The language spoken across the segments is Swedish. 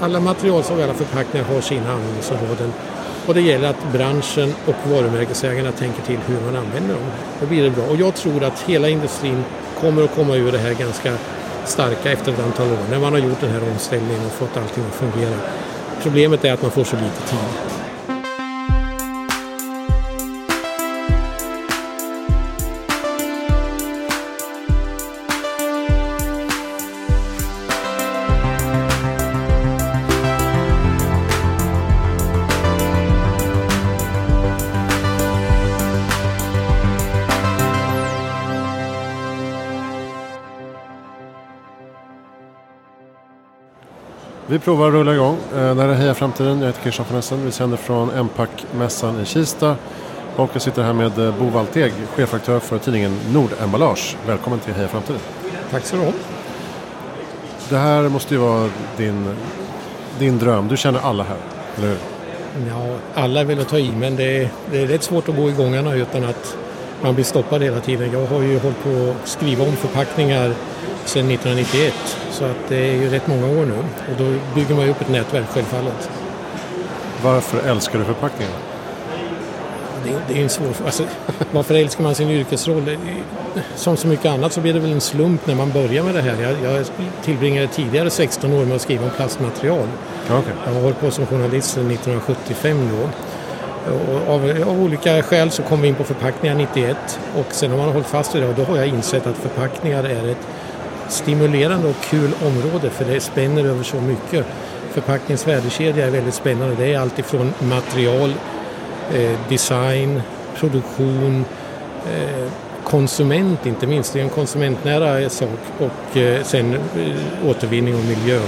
alla materialslag och alla förpackningar har sina användningsområden. Och det gäller att branschen och varumärkesägarna tänker till hur man använder dem. Då blir det bra. Och jag tror att hela industrin kommer att komma ur det här ganska starka efter ett antal år när man har gjort den här omställningen och fått allting att fungera. Problemet är att man får så lite tid. Vi provar att rulla igång. Eh, det här är Heja Framtiden. Jag heter Christian von Essen. Vi sänder från Empac-mässan i Kista. Och jag sitter här med eh, Bo Walteg, chefredaktör för tidningen Nordemballage. Välkommen till Heja Framtiden. Tack så du ha. Det här måste ju vara din, din dröm. Du känner alla här, eller hur? Ja, alla vill ta i men det är, det är rätt svårt att gå igångarna utan att man blir stoppad hela tiden. Jag har ju hållit på att skriva om förpackningar sedan 1991 så att det är ju rätt många år nu och då bygger man ju upp ett nätverk självfallet. Varför älskar du förpackningar? Det, det är en svår alltså, Varför älskar man sin yrkesroll? Som så mycket annat så blir det väl en slump när man börjar med det här. Jag, jag tillbringade tidigare 16 år med att skriva om plastmaterial. Okay. Jag har hållit på som journalist sedan 1975 då. Av, av, olika skäl så kom vi in på förpackningar 91 och sen har man hållit fast vid det och då har jag insett att förpackningar är ett stimulerande och kul område för det spänner över så mycket. Förpackningens värdekedja är väldigt spännande. Det är allt ifrån material, eh, design, produktion, eh, konsument inte minst. Det är en konsumentnära sak och eh, sen eh, återvinning och miljö.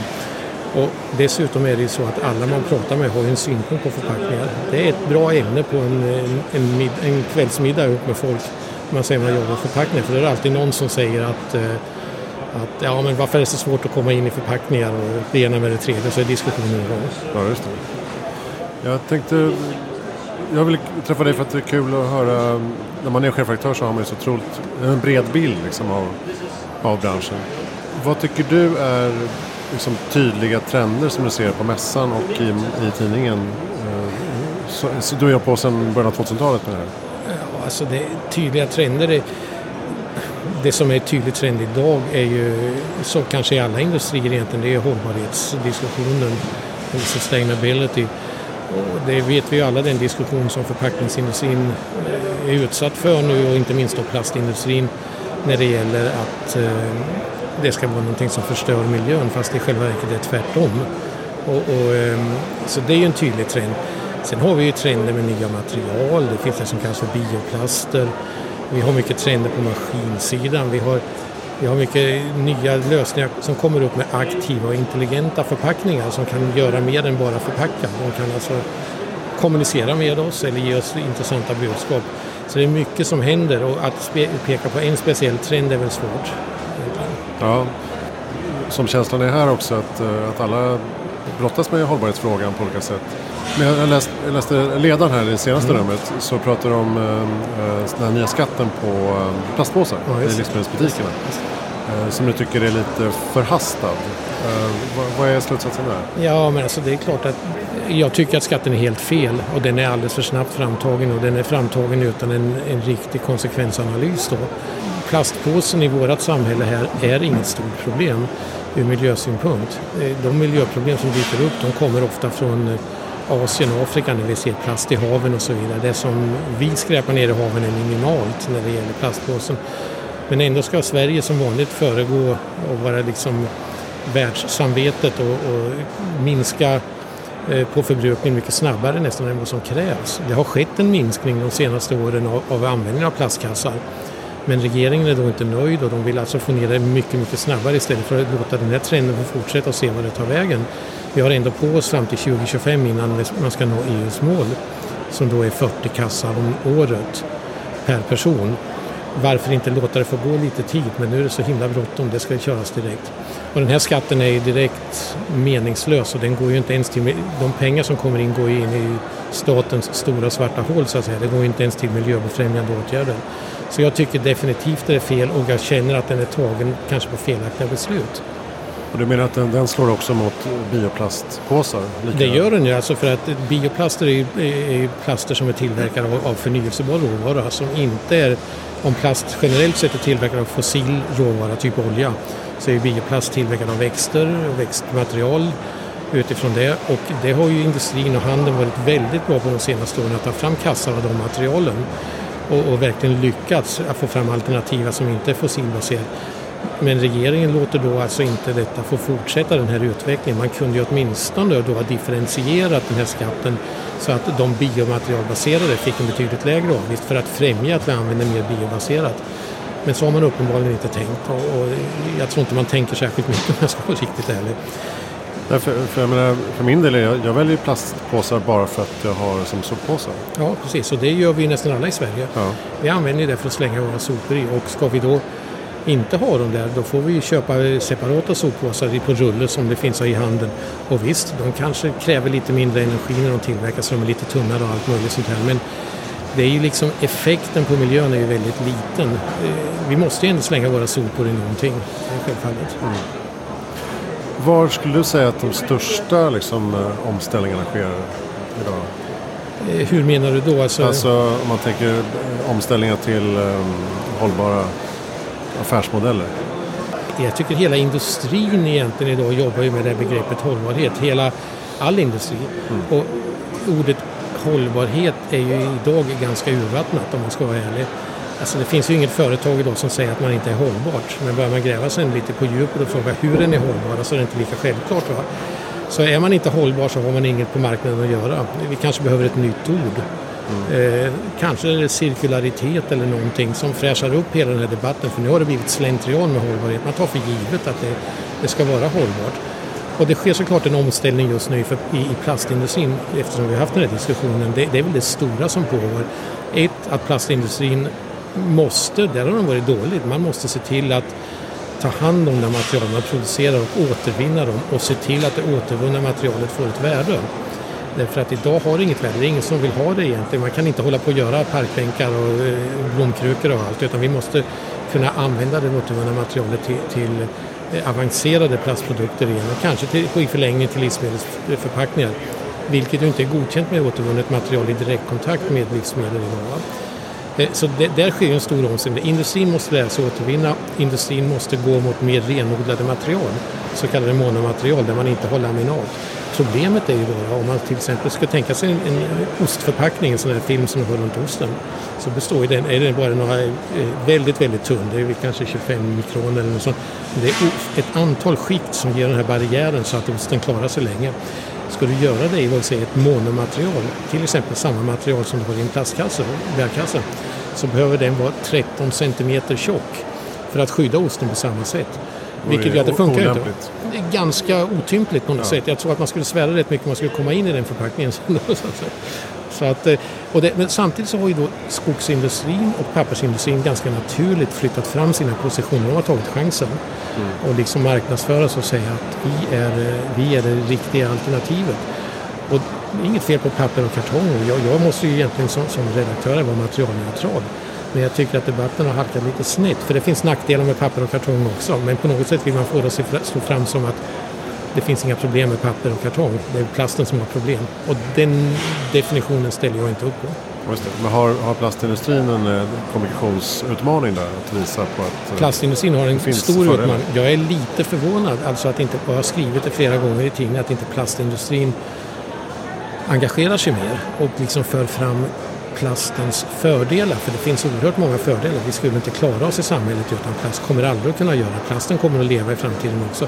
Och dessutom är det så att alla man pratar med har en synpunkt på förpackningar. Det är ett bra ämne på en, en, en, en kvällsmiddag ihop med folk. Man säger man jobbar med förpackningar för det är alltid någon som säger att eh, att ja, men varför är det så svårt att komma in i förpackningar och det ena med det tredje så är diskussionen igång. Ja, just det. Jag tänkte, jag vill träffa dig för att det är kul att höra, när man är chefredaktör så har man ju så otroligt, en bred bild liksom av, av branschen. Vad tycker du är liksom, tydliga trender som du ser på mässan och i, i tidningen? Eh, så, så du är på sedan början av 2000-talet med det här? Ja, alltså det, tydliga trender är det som är tydligt trend idag är ju, så kanske i alla industrier egentligen, det är hållbarhetsdiskussionen, sustainability. Och det vet vi ju alla den diskussion som förpackningsindustrin eh, är utsatt för nu och inte minst då plastindustrin när det gäller att eh, det ska vara någonting som förstör miljön fast i själva verket är tvärtom. Och, och, eh, så det är ju en tydlig trend. Sen har vi ju trender med nya material, det finns det som kallas för bioplaster vi har mycket trender på maskinsidan. Vi har, vi har mycket nya lösningar som kommer upp med aktiva och intelligenta förpackningar som kan göra mer än bara förpacka. De kan alltså kommunicera med oss eller ge oss intressanta budskap. Så det är mycket som händer och att peka på en speciell trend är väl svårt. Ja, som känslan är här också att, eh, att alla brottas med hållbarhetsfrågan på olika sätt. Men jag, läste, jag läste ledaren här i senaste mm. rummet så pratar de om eh, den här nya skatten på eh, plastpåsar ja, i livsmedelsbutikerna. Eh, som du tycker är lite förhastad. Eh, vad, vad, är slutsatsen där? Ja, men alltså det är klart att jag tycker att skatten är helt fel och den är alldeles för snabbt framtagen och den är framtagen utan en, en riktig konsekvensanalys. Då. Plastpåsen i vårt samhälle här är inget stort problem ur miljösynpunkt. Eh, de miljöproblem som dyker upp de kommer ofta från eh, Asien och Afrika när vi ser plast i haven och så vidare. Det som vi skräpar ner i haven är minimalt när det gäller plastpåsen. Men ändå ska Sverige som vanligt föregå och vara liksom världssamvetet och, och minska eh, på förbrukningen mycket snabbare nästan än vad som krävs. Det har skett en minskning de senaste åren av, av användningen av plastkassar. Men regeringen är då inte nöjd och de vill alltså få ner det mycket, mycket snabbare istället för att låta den här trenden fortsätta och se vad det tar vägen. Vi har ändå på oss fram till 2025 innan man ska nå EUs mål som då är 40 kassar om året per person. Varför inte låta det få gå lite tid men nu är det så himla bråttom, det ska köras direkt. Och den här skatten är ju direkt meningslös och den går ju inte ens till, de pengar som kommer in går ju in i statens stora svarta hål så att säga. Det går ju inte ens till miljöbefrämjande åtgärder. Så jag tycker definitivt det är fel och jag känner att den är tagen kanske på felaktiga beslut. Och du menar att den, den slår också mot bioplastpåsar? Lika? Det gör den ju, alltså för att bioplaster är, är plaster som är tillverkade av, av förnyelsebar råvara som inte är, om plast generellt sett är tillverkad av fossil råvara, typ olja, så är bioplast tillverkad av växter och växtmaterial utifrån det och det har ju industrin och handeln varit väldigt bra på de senaste åren att ta fram kassar av de materialen och, och verkligen lyckats att få fram alternativa som inte är fossilbaserade. Men regeringen låter då alltså inte detta få fortsätta den här utvecklingen. Man kunde ju åtminstone då ha differentierat den här skatten så att de biomaterialbaserade fick en betydligt lägre avgift för att främja att vi använder mer biobaserat. Men så har man uppenbarligen inte tänkt och, och jag tror inte man tänker särskilt mycket om jag ska vara riktigt ärlig. För, för, jag menar, för min del, är jag, jag väljer plastpåsar bara för att jag har som soppåsar. Ja, precis. Och det gör vi nästan alla i Sverige. Ja. Vi använder det för att slänga våra sopor i. Och ska vi då inte ha dem där, då får vi köpa separata soppåsar på rulle som det finns i handeln. Och visst, de kanske kräver lite mindre energi när de tillverkas, de är lite tunnare och allt möjligt sånt här. Men det är ju liksom, effekten på miljön är ju väldigt liten. Eh, vi måste ju ändå slänga våra sopor i någonting, självfallet. Mm. Var skulle du säga att de största liksom, eh, omställningarna sker idag? Eh, hur menar du då? Alltså, alltså om man tänker omställningar till um, hållbara affärsmodeller. Jag tycker hela industrin egentligen idag jobbar ju med det begreppet hållbarhet. Hela, all industri. Mm. Och ordet hållbarhet är ju idag ganska urvattnat om man ska vara ärlig. Alltså det finns ju inget företag idag som säger att man inte är hållbart. Men börjar man gräva sig lite på djupet och fråga hur den är hållbar så är det inte lika självklart. Va? Så är man inte hållbar så har man inget på marknaden att göra. Vi kanske behöver ett nytt ord. Eh, kanske cirkularitet eller någonting som fräschar upp hela den här debatten. För nu har det blivit slentrian med hållbarhet. Man tar för givet att det, det ska vara hållbart. Och det sker såklart en omställning just nu för, i, i plastindustrin eftersom vi har haft den här diskussionen. Det, det är väl det stora som pågår. Ett, att plastindustrin måste, där har de varit dåligt, man måste se till att ta hand om de material man producerar och återvinna dem och se till att det återvunna materialet får ett värde. Därför att idag har det inget värde, det är ingen som vill ha det egentligen. Man kan inte hålla på att göra parkbänkar och eh, blomkrukor och allt utan vi måste kunna använda det återvunna materialet till, till eh, avancerade plastprodukter igen och kanske till, i förlängning till livsmedelsförpackningar. Vilket ju inte är godkänt med återvunnet material i direktkontakt med livsmedel idag. Eh, så det, där sker en stor omställning. Industrin måste lära sig återvinna. Industrin måste gå mot mer renodlade material, så kallade monomaterial där man inte har laminat. Problemet är ju då om man till exempel ska tänka sig en, en ostförpackning, en sån här film som har runt osten, så består ju den, är den bara några eh, väldigt, väldigt tunn, det är kanske 25 mikron eller något sånt. Det är ett antal skikt som ger den här barriären så att osten klarar sig länge. Ska du göra det i vad säger, ett monomaterial, till exempel samma material som du har i en plastkasse, bärkasse, så behöver den vara 13 centimeter tjock för att skydda osten på samma sätt. Vilket gör att det funkar inte. Det är ganska otympligt på något ja. sätt. Jag tror att man skulle svära rätt mycket om man skulle komma in i den förpackningen. Så att, eh, och det, men samtidigt så har ju då skogsindustrin och pappersindustrin ganska naturligt flyttat fram sina positioner. De har tagit chansen mm. och liksom marknadsföra sig och säga att vi är, eh, vi är det riktiga alternativet. Och det är inget fel på papper och kartong. Jag, jag måste ju egentligen som, som redaktör vara materialneutral. Men jag tycker att debatten har halkat lite snett. För det finns nackdelar med papper och kartong också. Men på något sätt vill man få det att stå fram som att det finns inga problem med papper och kartong. Det är plasten som har problem. Och den definitionen ställer jag inte upp på. Men har, har plastindustrin en eh, kommunikationsutmaning där? Att visa på att eh, Plastindustrin har en stor utmaning. Jag är lite förvånad, alltså att inte, jag har skrivit det flera gånger i tidningen, att inte plastindustrin engagerar sig mer och liksom för fram plastens fördelar, för det finns oerhört många fördelar. Vi skulle inte klara oss i samhället utan plast, kommer aldrig att kunna göra. Plasten kommer att leva i framtiden också.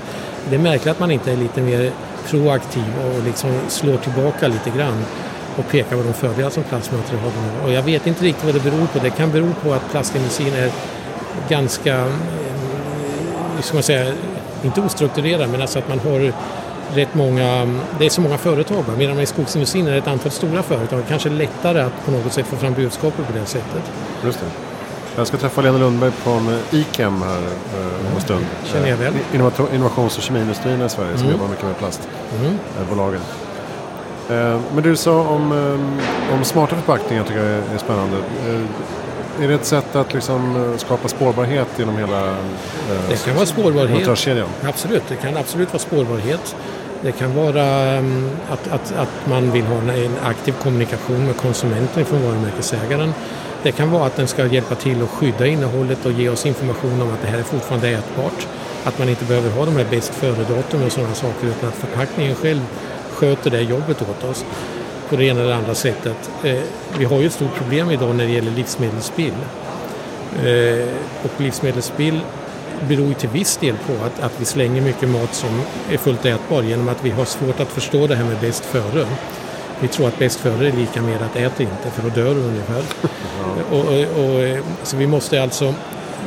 Det är märkligt att man inte är lite mer proaktiv och liksom slår tillbaka lite grann och pekar på de fördelar som plastmaterialen har. Och jag vet inte riktigt vad det beror på. Det kan bero på att plastindustrin är ganska, hur ska man säga, inte ostrukturerad men alltså att man har rätt många, det är så många företag medan i skogsindustrin är det ett antal stora företag. Kanske lättare att på något sätt få fram budskapet på det sättet. Just det. Jag ska träffa Lena Lundberg på ICAM här eh, om en stund. Känner jag väl. Eh, innovations och kemiindustrin i Sverige som mm. jobbar mycket med plastbolagen. Mm. Eh, men du sa om, om smarta förpackningar tycker jag är spännande. är det ett sätt att liksom skapa spårbarhet genom hela eh, Det kan vara spårbarhet. Absolut, det kan absolut vara spårbarhet. Det kan vara mm, att, att, att man vill ha en, aktiv kommunikation med konsumenten från varumärkesägaren. Det kan vara att den ska hjälpa till att skydda innehållet och ge oss information om att det här är fortfarande ätbart. Att man inte behöver ha de här bäst före-datum och sådana saker utan att förpackningen själv sköter det jobbet åt oss på det ena eller andra sättet. Eh, vi har ju ett stort problem idag när det gäller livsmedelsspill. Eh, och livsmedelsspill beror till viss del på att, att vi slänger mycket mat som är fullt ätbar genom att vi har svårt att förstå det här med bäst före. Vi tror att bäst före är lika med att äta inte för då dör du ungefär. och, och, och, så vi måste alltså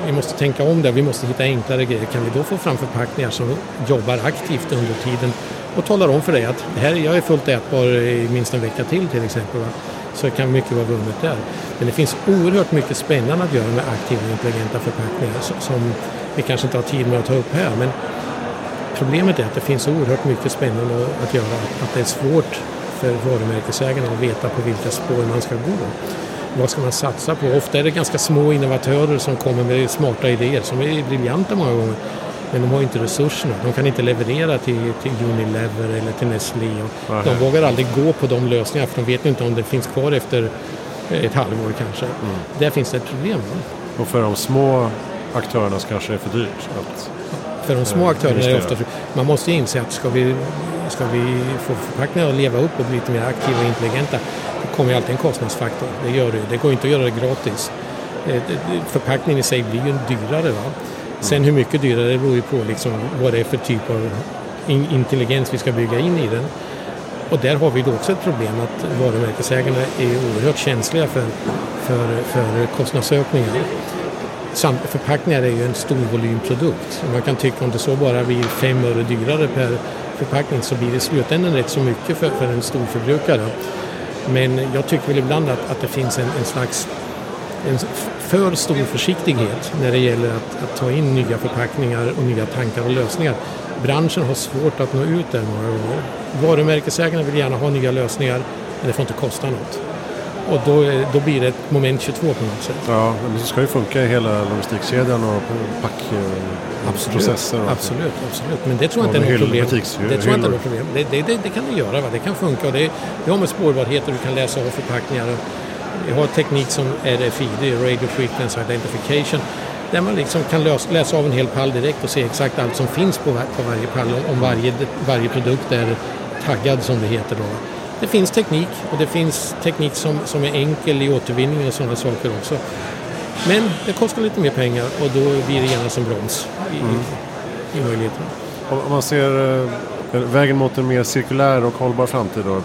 vi måste tänka om där, vi måste hitta enklare grejer. Kan vi då få fram förpackningar som jobbar aktivt under tiden och talar om för dig att det här, jag är fullt ätbar i minst en vecka till till exempel. Va? Så kan mycket vara vunnet där. Men det finns oerhört mycket spännande att göra med aktiva och intelligenta förpackningar som vi kanske inte har tid med att ta upp här. Men problemet är att det finns oerhört mycket spännande att göra. Att det är svårt för varumärkesägarna att veta på vilka spår man ska gå. Vad ska man satsa på? Ofta är det ganska små innovatörer som kommer med smarta idéer som är briljanta många gånger. Men de har inte resurserna. De kan inte leverera till, till Unilever eller till Nestlé. Och de vågar aldrig gå på de lösningarna för de vet inte om det finns kvar efter ett halvår kanske. Mm. Där finns det ett problem. Och för de små aktörerna kanske är för dyrt? Att, för de små aktörerna är det ofta Man måste inse att ska vi, ska vi få förpackningar att leva upp och bli lite mer aktiva och intelligenta det kommer ju alltid en kostnadsfaktor. Det gör det. Det går inte att göra det gratis. Eh, förpackningen i sig blir ju dyrare. Va? Sen hur mycket dyrare det beror ju på liksom vad det är för typ av intelligens vi ska bygga in i den. Och där har vi då också ett problem att varumärkesägarna är oerhört känsliga för, för, för kostnadsökningar. Samt, förpackningar är ju en stor volymprodukt. Man kan tycka om det så bara blir fem öre dyrare per förpackning så blir det i slutändan rätt så mycket för, för en stor förbrukare. Men jag tycker väl ibland att, att det finns en, en slags en för stor försiktighet när det gäller att, att, ta in nya förpackningar och nya tankar och lösningar. Branschen har svårt att nå ut där många gånger. Varumärkesägarna vill gärna ha nya lösningar men det får inte kosta något. Och då, då blir det ett moment 22 på något sätt. Ja, men det ska ju funka i hela logistikkedjan och packprocesser. Absolut, absolut, absolut. Men det tror jag inte är något problem. Det tror jag inte är något problem. Det, det, det, det, kan det göra, va? det kan funka. Och det, det har med spårbarhet och du kan läsa av förpackningar. Vi har teknik som RFID, Radio Frequency Identification, där man liksom kan lösa, läsa av en hel pall direkt och se exakt allt som finns på, på varje pall, om varje, varje produkt är taggad som det heter då. Det finns teknik och det finns teknik som, som är enkel i återvinning och sådana saker också. Men det kostar lite mer pengar och då blir det genast en broms i, mm. i möjligheten. Om man ser eh, vägen mot en mer cirkulär och hållbar framtid då, eh,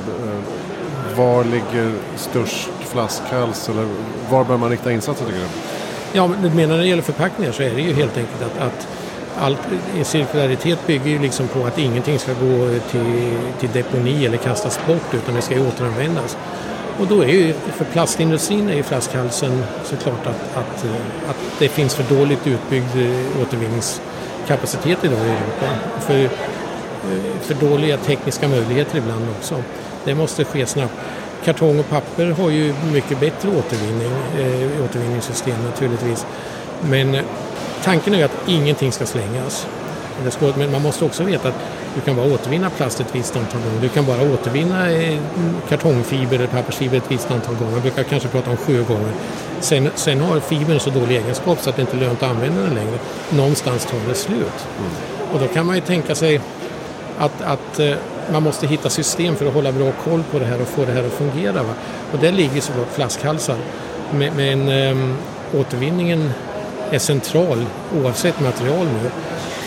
var ligger störst flaskhals eller var bör man rikta insatser tycker du? Ja, men när det gäller förpackningar så är det ju helt enkelt att, att allt, cirkularitet bygger ju liksom på att ingenting ska gå till, till deponi eller kastas bort utan det ska ju återanvändas. Och då är ju, för plastindustrin är ju flaskhalsen såklart att, att, att det finns för dåligt utbyggd eh, återvinningskapacitet idag i Europa. För, eh, för dåliga tekniska möjligheter ibland också. Det måste ske snabbt. Kartong och papper har ju mycket bättre återvinning, eh, återvinningssystem naturligtvis. Men tanken är ju att ingenting ska slängas. Men man måste också veta att du kan bara återvinna plast ett visst antal gånger. Du kan bara återvinna eh, kartongfiber eller pappersfiber ett visst antal gånger. Man brukar kanske prata om sju gånger. Sen, sen har fibern så dålig egenskap så att det inte är lönt att använda den längre. Någonstans tar det slut. Mm. Och då kan man ju tänka sig att, att eh, man måste hitta system för att hålla bra koll på det här och få det här att fungera. Va? Och där ligger såklart flaskhalsar. Men, men ähm, återvinningen är central oavsett material nu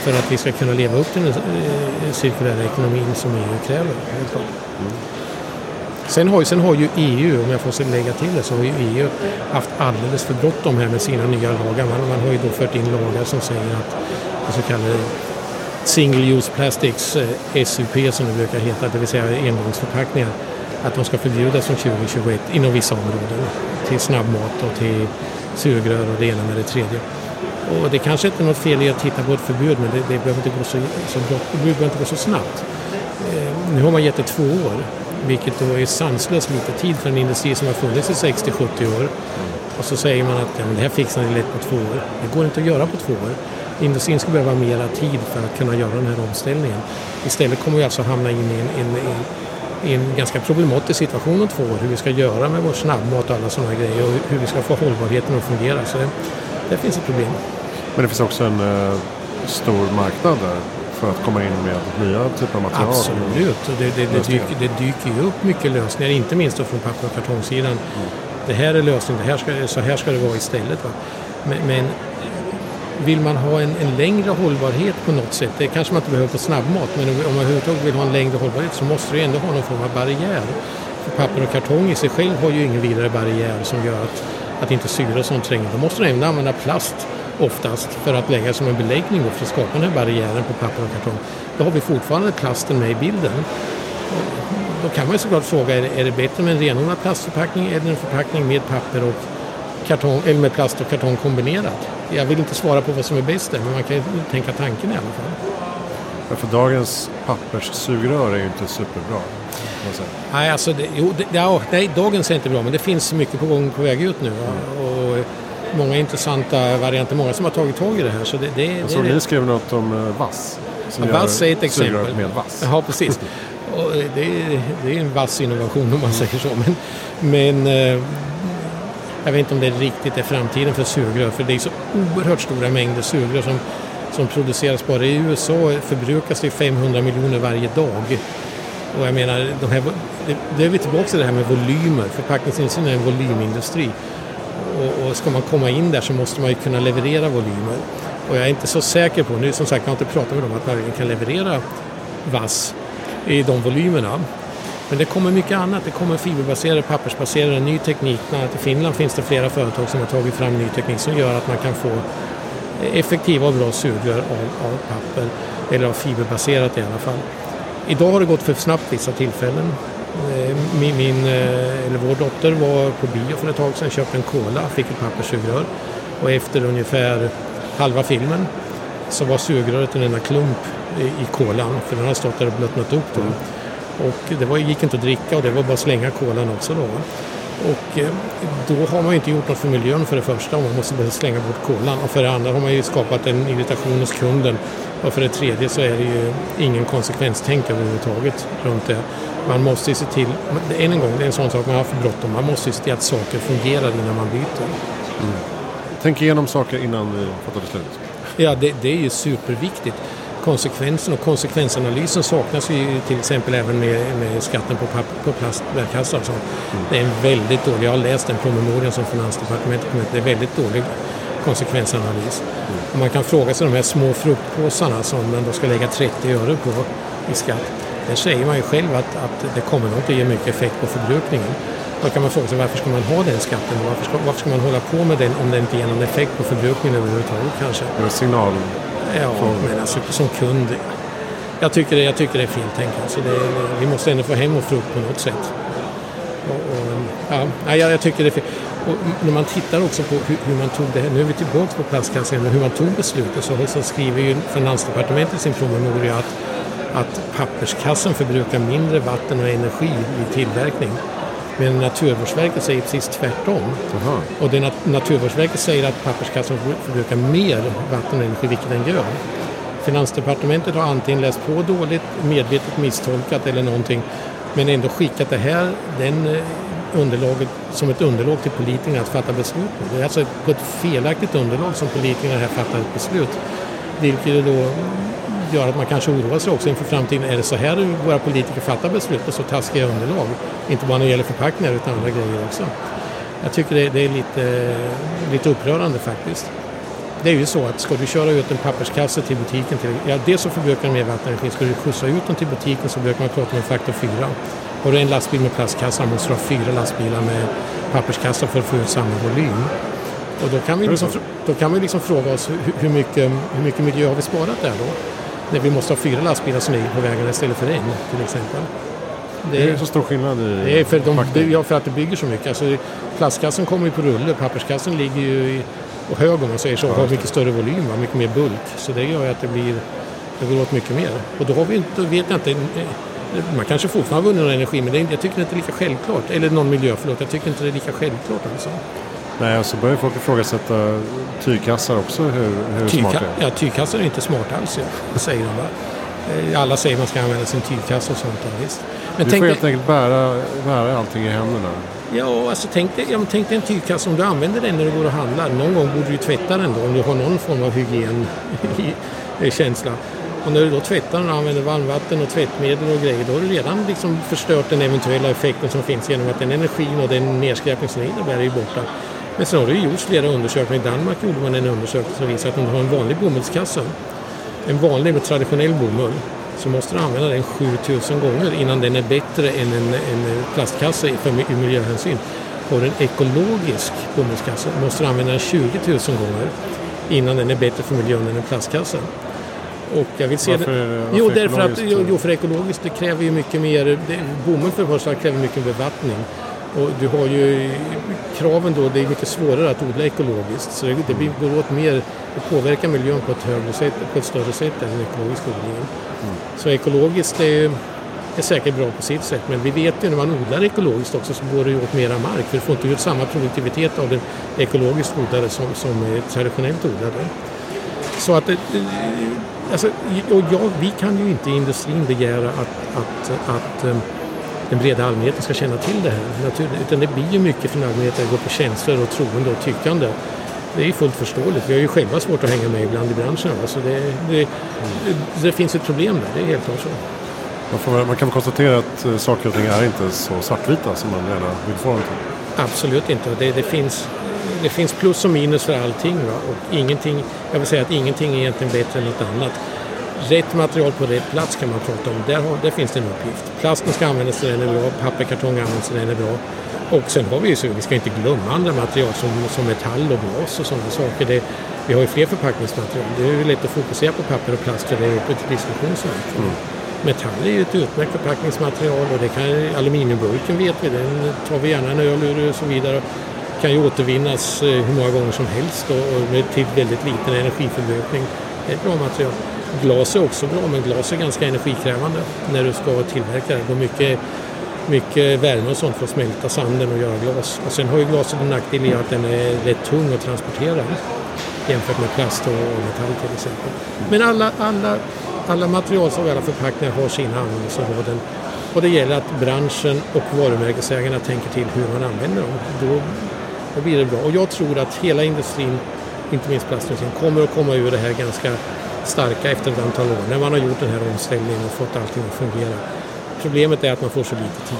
för att vi ska kunna leva upp till den eh, cirkulära ekonomin som EU kräver. Mm. Sen har, ju, sen har ju EU, om jag får lägga till det, så har ju EU haft alldeles för bråttom här med sina nya lagar. Man, man har ju då fört in lagar som säger att det så kallade Single Use Plastics, eh, SUP som det brukar heta, det vill säga engångsförpackningar, att de ska förbjudas från 2021 inom vissa områden. Till snabbmat och till sugrör och det ena med det tredje. Och det kanske inte är något fel i att titta på ett förbud men det, det behöver inte gå så, så, det behöver inte gå så snabbt. Eh, nu har man gett det två år vilket då är sanslöst lite tid för en industri som har funnits i 60-70 år. Och så säger man att ja, men det här fixar ni lätt på två år. Det går inte att göra på två år. Industrin skulle behöva mera tid för att kunna göra den här omställningen. Istället kommer vi alltså hamna in i en, en, en i en ganska problematisk situation om två år. Hur vi ska göra med vår snabbmat och alla sådana grejer och hur vi ska få hållbarheten att fungera. Så det, det finns ett problem. Men det finns också en uh, stor marknad där för att komma in med nya typer av material? Absolut, det, det, det, dyker, det dyker ju upp mycket lösningar, inte minst från papper och kartongsidan. Mm. Det här är lösningen, det här ska, så här ska det vara istället. Va? Men, men vill man ha en, en, längre hållbarhet på något sätt, det kanske man inte behöver på snabbmat, men om man överhuvudtaget vill ha en längre hållbarhet så måste du ändå ha någon form av barriär. För papper och kartong i sig själv har ju ingen vidare barriär som gör att, att inte syre och sånt tränger. Då måste du även använda plast oftast för att lägga som en beläggning för att skapa den här barriären på papper och kartong. Då har vi fortfarande plasten med i bilden. Då kan man ju såklart fråga, är det, är det bättre med en renodlad plastförpackning eller en förpackning med papper och kartong, eller med plast och kartong kombinerat? Jag vill inte svara på vad som är bäst där, men man kan ju tänka tanken i alla fall. Ja, för dagens papperssugrör är ju inte superbra. Nej, alltså det, jo, det, ja, nej, dagens är inte bra, men det finns mycket på gång på väg ut nu. Mm. Och många intressanta varianter, många som har tagit tag i det här. Så det, det, jag såg ni skrev något om uh, vass. Ja, vass är ett exempel. med vass. Ja, precis. Och det, är, det är en vass innovation om man säger så. Men, men uh, jag vet inte om det riktigt är framtiden för sugrör för det är så oerhört stora mängder sugrör som, som produceras bara i USA förbrukas det 500 miljoner varje dag. Och jag menar, de här, det är vi tillbaka till det här med volymer. Förpackningsindustrin är en volymindustri. Och, och ska man komma in där så måste man ju kunna leverera volymer. Och jag är inte så säker på, nu som sagt jag har inte pratat med dem, att man kan leverera vass i de volymerna. Men det kommer mycket annat. Det kommer fiberbaserade, pappersbaserade, ny teknik. Bland annat i Finland finns det flera företag som har tagit fram ny teknik som gör att man kan få effektiva och bra sugrör av, av papper, eller av fiberbaserat i alla fall. Idag har det gått för snabbt vissa tillfällen. Eh, min, min, eh, eller vår dotter var på bio för ett tag sedan, köpte en cola, fick ett papperssugrör och efter ungefär halva filmen så var sugröret en enda klump i, kolan för den hade stått där och blöttnat upp då. Mm. Och det var, gick inte att dricka och det var bara att slänga kolan också då. Och eh, då har man ju inte gjort något för miljön för det första och man måste slänga bort kolan. Och för det andra har man ju skapat en irritation hos kunden. Och för det tredje så är det ju ingen konsekvenstänk överhuvudtaget runt det. Man måste ju se till, än en gång, det är en sån sak man har för bråttom. Man måste ju se till att saker fungerar innan man byter. Mm. Tänk igenom saker innan vi fattar beslut. Ja, det, det är ju superviktigt konsekvensen och konsekvensanalysen saknas ju till exempel även med, med skatten på, på plastbärkassar. Mm. Det är en väldigt dålig, jag har läst den promemorian som Finansdepartementet kom det är väldigt dålig konsekvensanalys. Mm. man kan fråga sig de här små fruktpåsarna som man då ska lägga 30 öre på i skatt. Där säger man ju själv att, att det kommer nog inte ge mycket effekt på förbrukningen. Då kan man fråga sig varför ska man ha den skatten? Varför ska, varför ska man hålla på med den om det inte ger någon effekt på förbrukningen överhuvudtaget kanske? Det är signal Ja, eh, men alltså som kund. Jag tycker det, jag tycker det är fint tänk. Alltså det, vi måste ändå få hem och frukt på något sätt. Och, och, ja, jag, jag tycker det är fint. Och när man tittar också på hur, hur, man tog det här, nu är vi tillbaka på plastkassen, men hur man tog beslutet så, så skriver ju Finansdepartementet i sin promemoria att, att papperskassen förbrukar mindre vatten och energi vid tillverkning. Men Naturvårdsverket säger precis tvärtom. Aha. Och det nat Naturvårdsverket säger att papperskassan förbrukar mer vatten och energi, vilket den gör. Finansdepartementet har antingen läst på dåligt, medvetet misstolkat eller någonting, men ändå skickat det här, den eh, underlaget, som ett underlag till politikerna att fatta beslut på. Det är alltså på ett felaktigt underlag som politikerna här fattar ett beslut. Vilket då gör att man kanske oroar sig också inför framtiden. Är det så här våra politiker fattar beslut på så taskiga underlag? Inte bara när det gäller förpackningar utan andra grejer också. Jag tycker det, det är lite, lite upprörande faktiskt. Det är ju så att ska du köra ut en papperskasse till butiken, till, ja dels så förbrukar den mer vatten Ska du skjutsa ut den till butiken så brukar man prata om faktor 4. Har du en lastbil med plastkassar måste du ha fyra lastbilar med papperskassar för att få ut samma volym. Och då kan vi liksom, då kan vi liksom fråga oss hur, mycket, hur mycket miljö har vi sparat där då? När vi måste ha fyra lastbilar som ligger på vägarna istället för en till exempel. Det är, det är så stor skillnad i det är för, de, ja, för att det bygger så mycket. Alltså, plastkassen kommer ju på rulle, papperskassen ligger ju i, och hög om man säger så, och har mycket större volym, va? mycket mer bulk. Så det gör ju att det blir, det går åt mycket mer. Och då har vi inte, vet jag inte, man kanske fortfarande har vunnit någon energi men det, jag tycker inte det är lika självklart. Eller någon miljö, förlåt. Jag tycker inte det är lika självklart alltså. Nej, och så börjar folk ifrågasätta tygkassar också, hur, hur Tygka- smart det är. Ja, tygkassar är inte smart alls, ja, säger de. Va? Eh, Alla säger att man ska använda sin tygkassa och sånt. Ja, visst. Men Du får helt enkelt bära, bära allting i händerna. Ja, alltså tänk dig, ja, tänk dig en tygkasse om du använder den när du går och handlar. Någon gång borde du tvätta den då om du har någon form av hygienkänsla. Och när du då tvättar den och använder varmvatten och tvättmedel och grejer då har du redan liksom förstört den eventuella effekten som finns genom att den energin och den nedskräpning som det innebär är ju borta. Men sen har det ju gjorts flera undersökningar. I Danmark gjorde man en undersökning som visar att om du har en vanlig bomullskasse, en vanlig med traditionell bomull, så måste du använda den 7000 gånger innan den är bättre än en, en plastkasse för miljöhänsyn. Har du en ekologisk bomullskasse måste du använda den 20 000 gånger innan den är bättre för miljön än en plastkasse. Och jag vill se Varför- det. varför Jo, därför att, jo, för ekologiskt det kräver ju mycket mer, det, bomull för det första kräver mycket bevattning. Och du har ju kraven då, det är mycket svårare att odla ekologiskt. Så det, går åt mer, det påverkar miljön på ett högre sätt, på ett större sätt än den ekologiska odlingen. Så ekologiskt är, är säkert bra på sitt sätt. Men vi vet ju när man odlar ekologiskt också så går det ju åt mera mark. För du får inte ut samma produktivitet av den ekologiskt odlade som, som är traditionellt odlade. Så att, alltså, och ja, vi kan ju inte i industrin begära att, att, att eh, den breda allmänheten ska känna till det här. Utan det blir ju mycket från allmänheten att gå på känslor och troende och tyckande. Det är ju fullt förståeligt. Vi har ju själva svårt att hänga med ibland i branschen. va. Så det, det, det finns ett problem där, det är helt klart så. Man, får, man kan väl konstatera att eh, saker och ting är inte så svartvita som man gärna vill få dem till. Absolut inte. Det, det, finns, det finns plus och minus för allting. Va? Och ingenting, jag vill säga att ingenting är egentligen bättre än något annat. Rätt material på rätt plats kan man prata om. Där, har, där finns det en uppgift. Plasten ska användas där den är bra, papper, kartong används där den är bra. Och sen har vi ju så, vi ska inte glömma andra material som, som metall och glas och sådana saker. Det, vi har ju fler förpackningsmaterial. Det är ju lätt att fokusera på papper och plast för det är uppe till diskussion. Så mycket. Metall är ju ett utmärkt förpackningsmaterial och det kan, aluminiumburken vet vi, den tar vi gärna en öl ur och så vidare. Kan ju återvinnas eh, hur många gånger som helst och, och med till väldigt liten energiförbrukning. Det är ett bra material. Glas är också bra men glas är ganska energikrävande när du ska tillverka det. Det går mycket, mycket värme och sånt för att smälta sanden och göra glas. Och sen har ju glaset en nackdel i att den är rätt tung att transportera jämfört med plast och metall till exempel. Men alla, alla, alla material och alla förpackningar har sina användningsområden. Och det gäller att branschen och varumärkesägarna tänker till hur man använder dem. Då, då blir det bra. Och jag tror att hela industrin, inte minst plastindustrin, kommer att komma ur det här ganska starka efter ett antal år. När man har gjort den här omställningen och fått allting att fungera. Problemet är att man får så lite tid.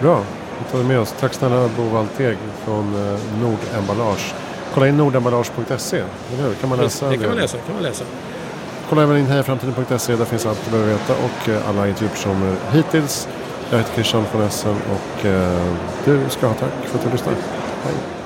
Bra, vi tar det med oss. Tack snälla Bo Walteg från eh, Nordemballage. Kolla in nordemballage.se, eller hur? Kan man läsa Det kan man läsa. Kan man läsa. Kolla även in hejaframtiden.se, där finns allt du behöver veta och eh, alla intervjupersoner hittills. Jag heter Christian von Essen och eh, du ska ha tack för att du lyssnar. Hej!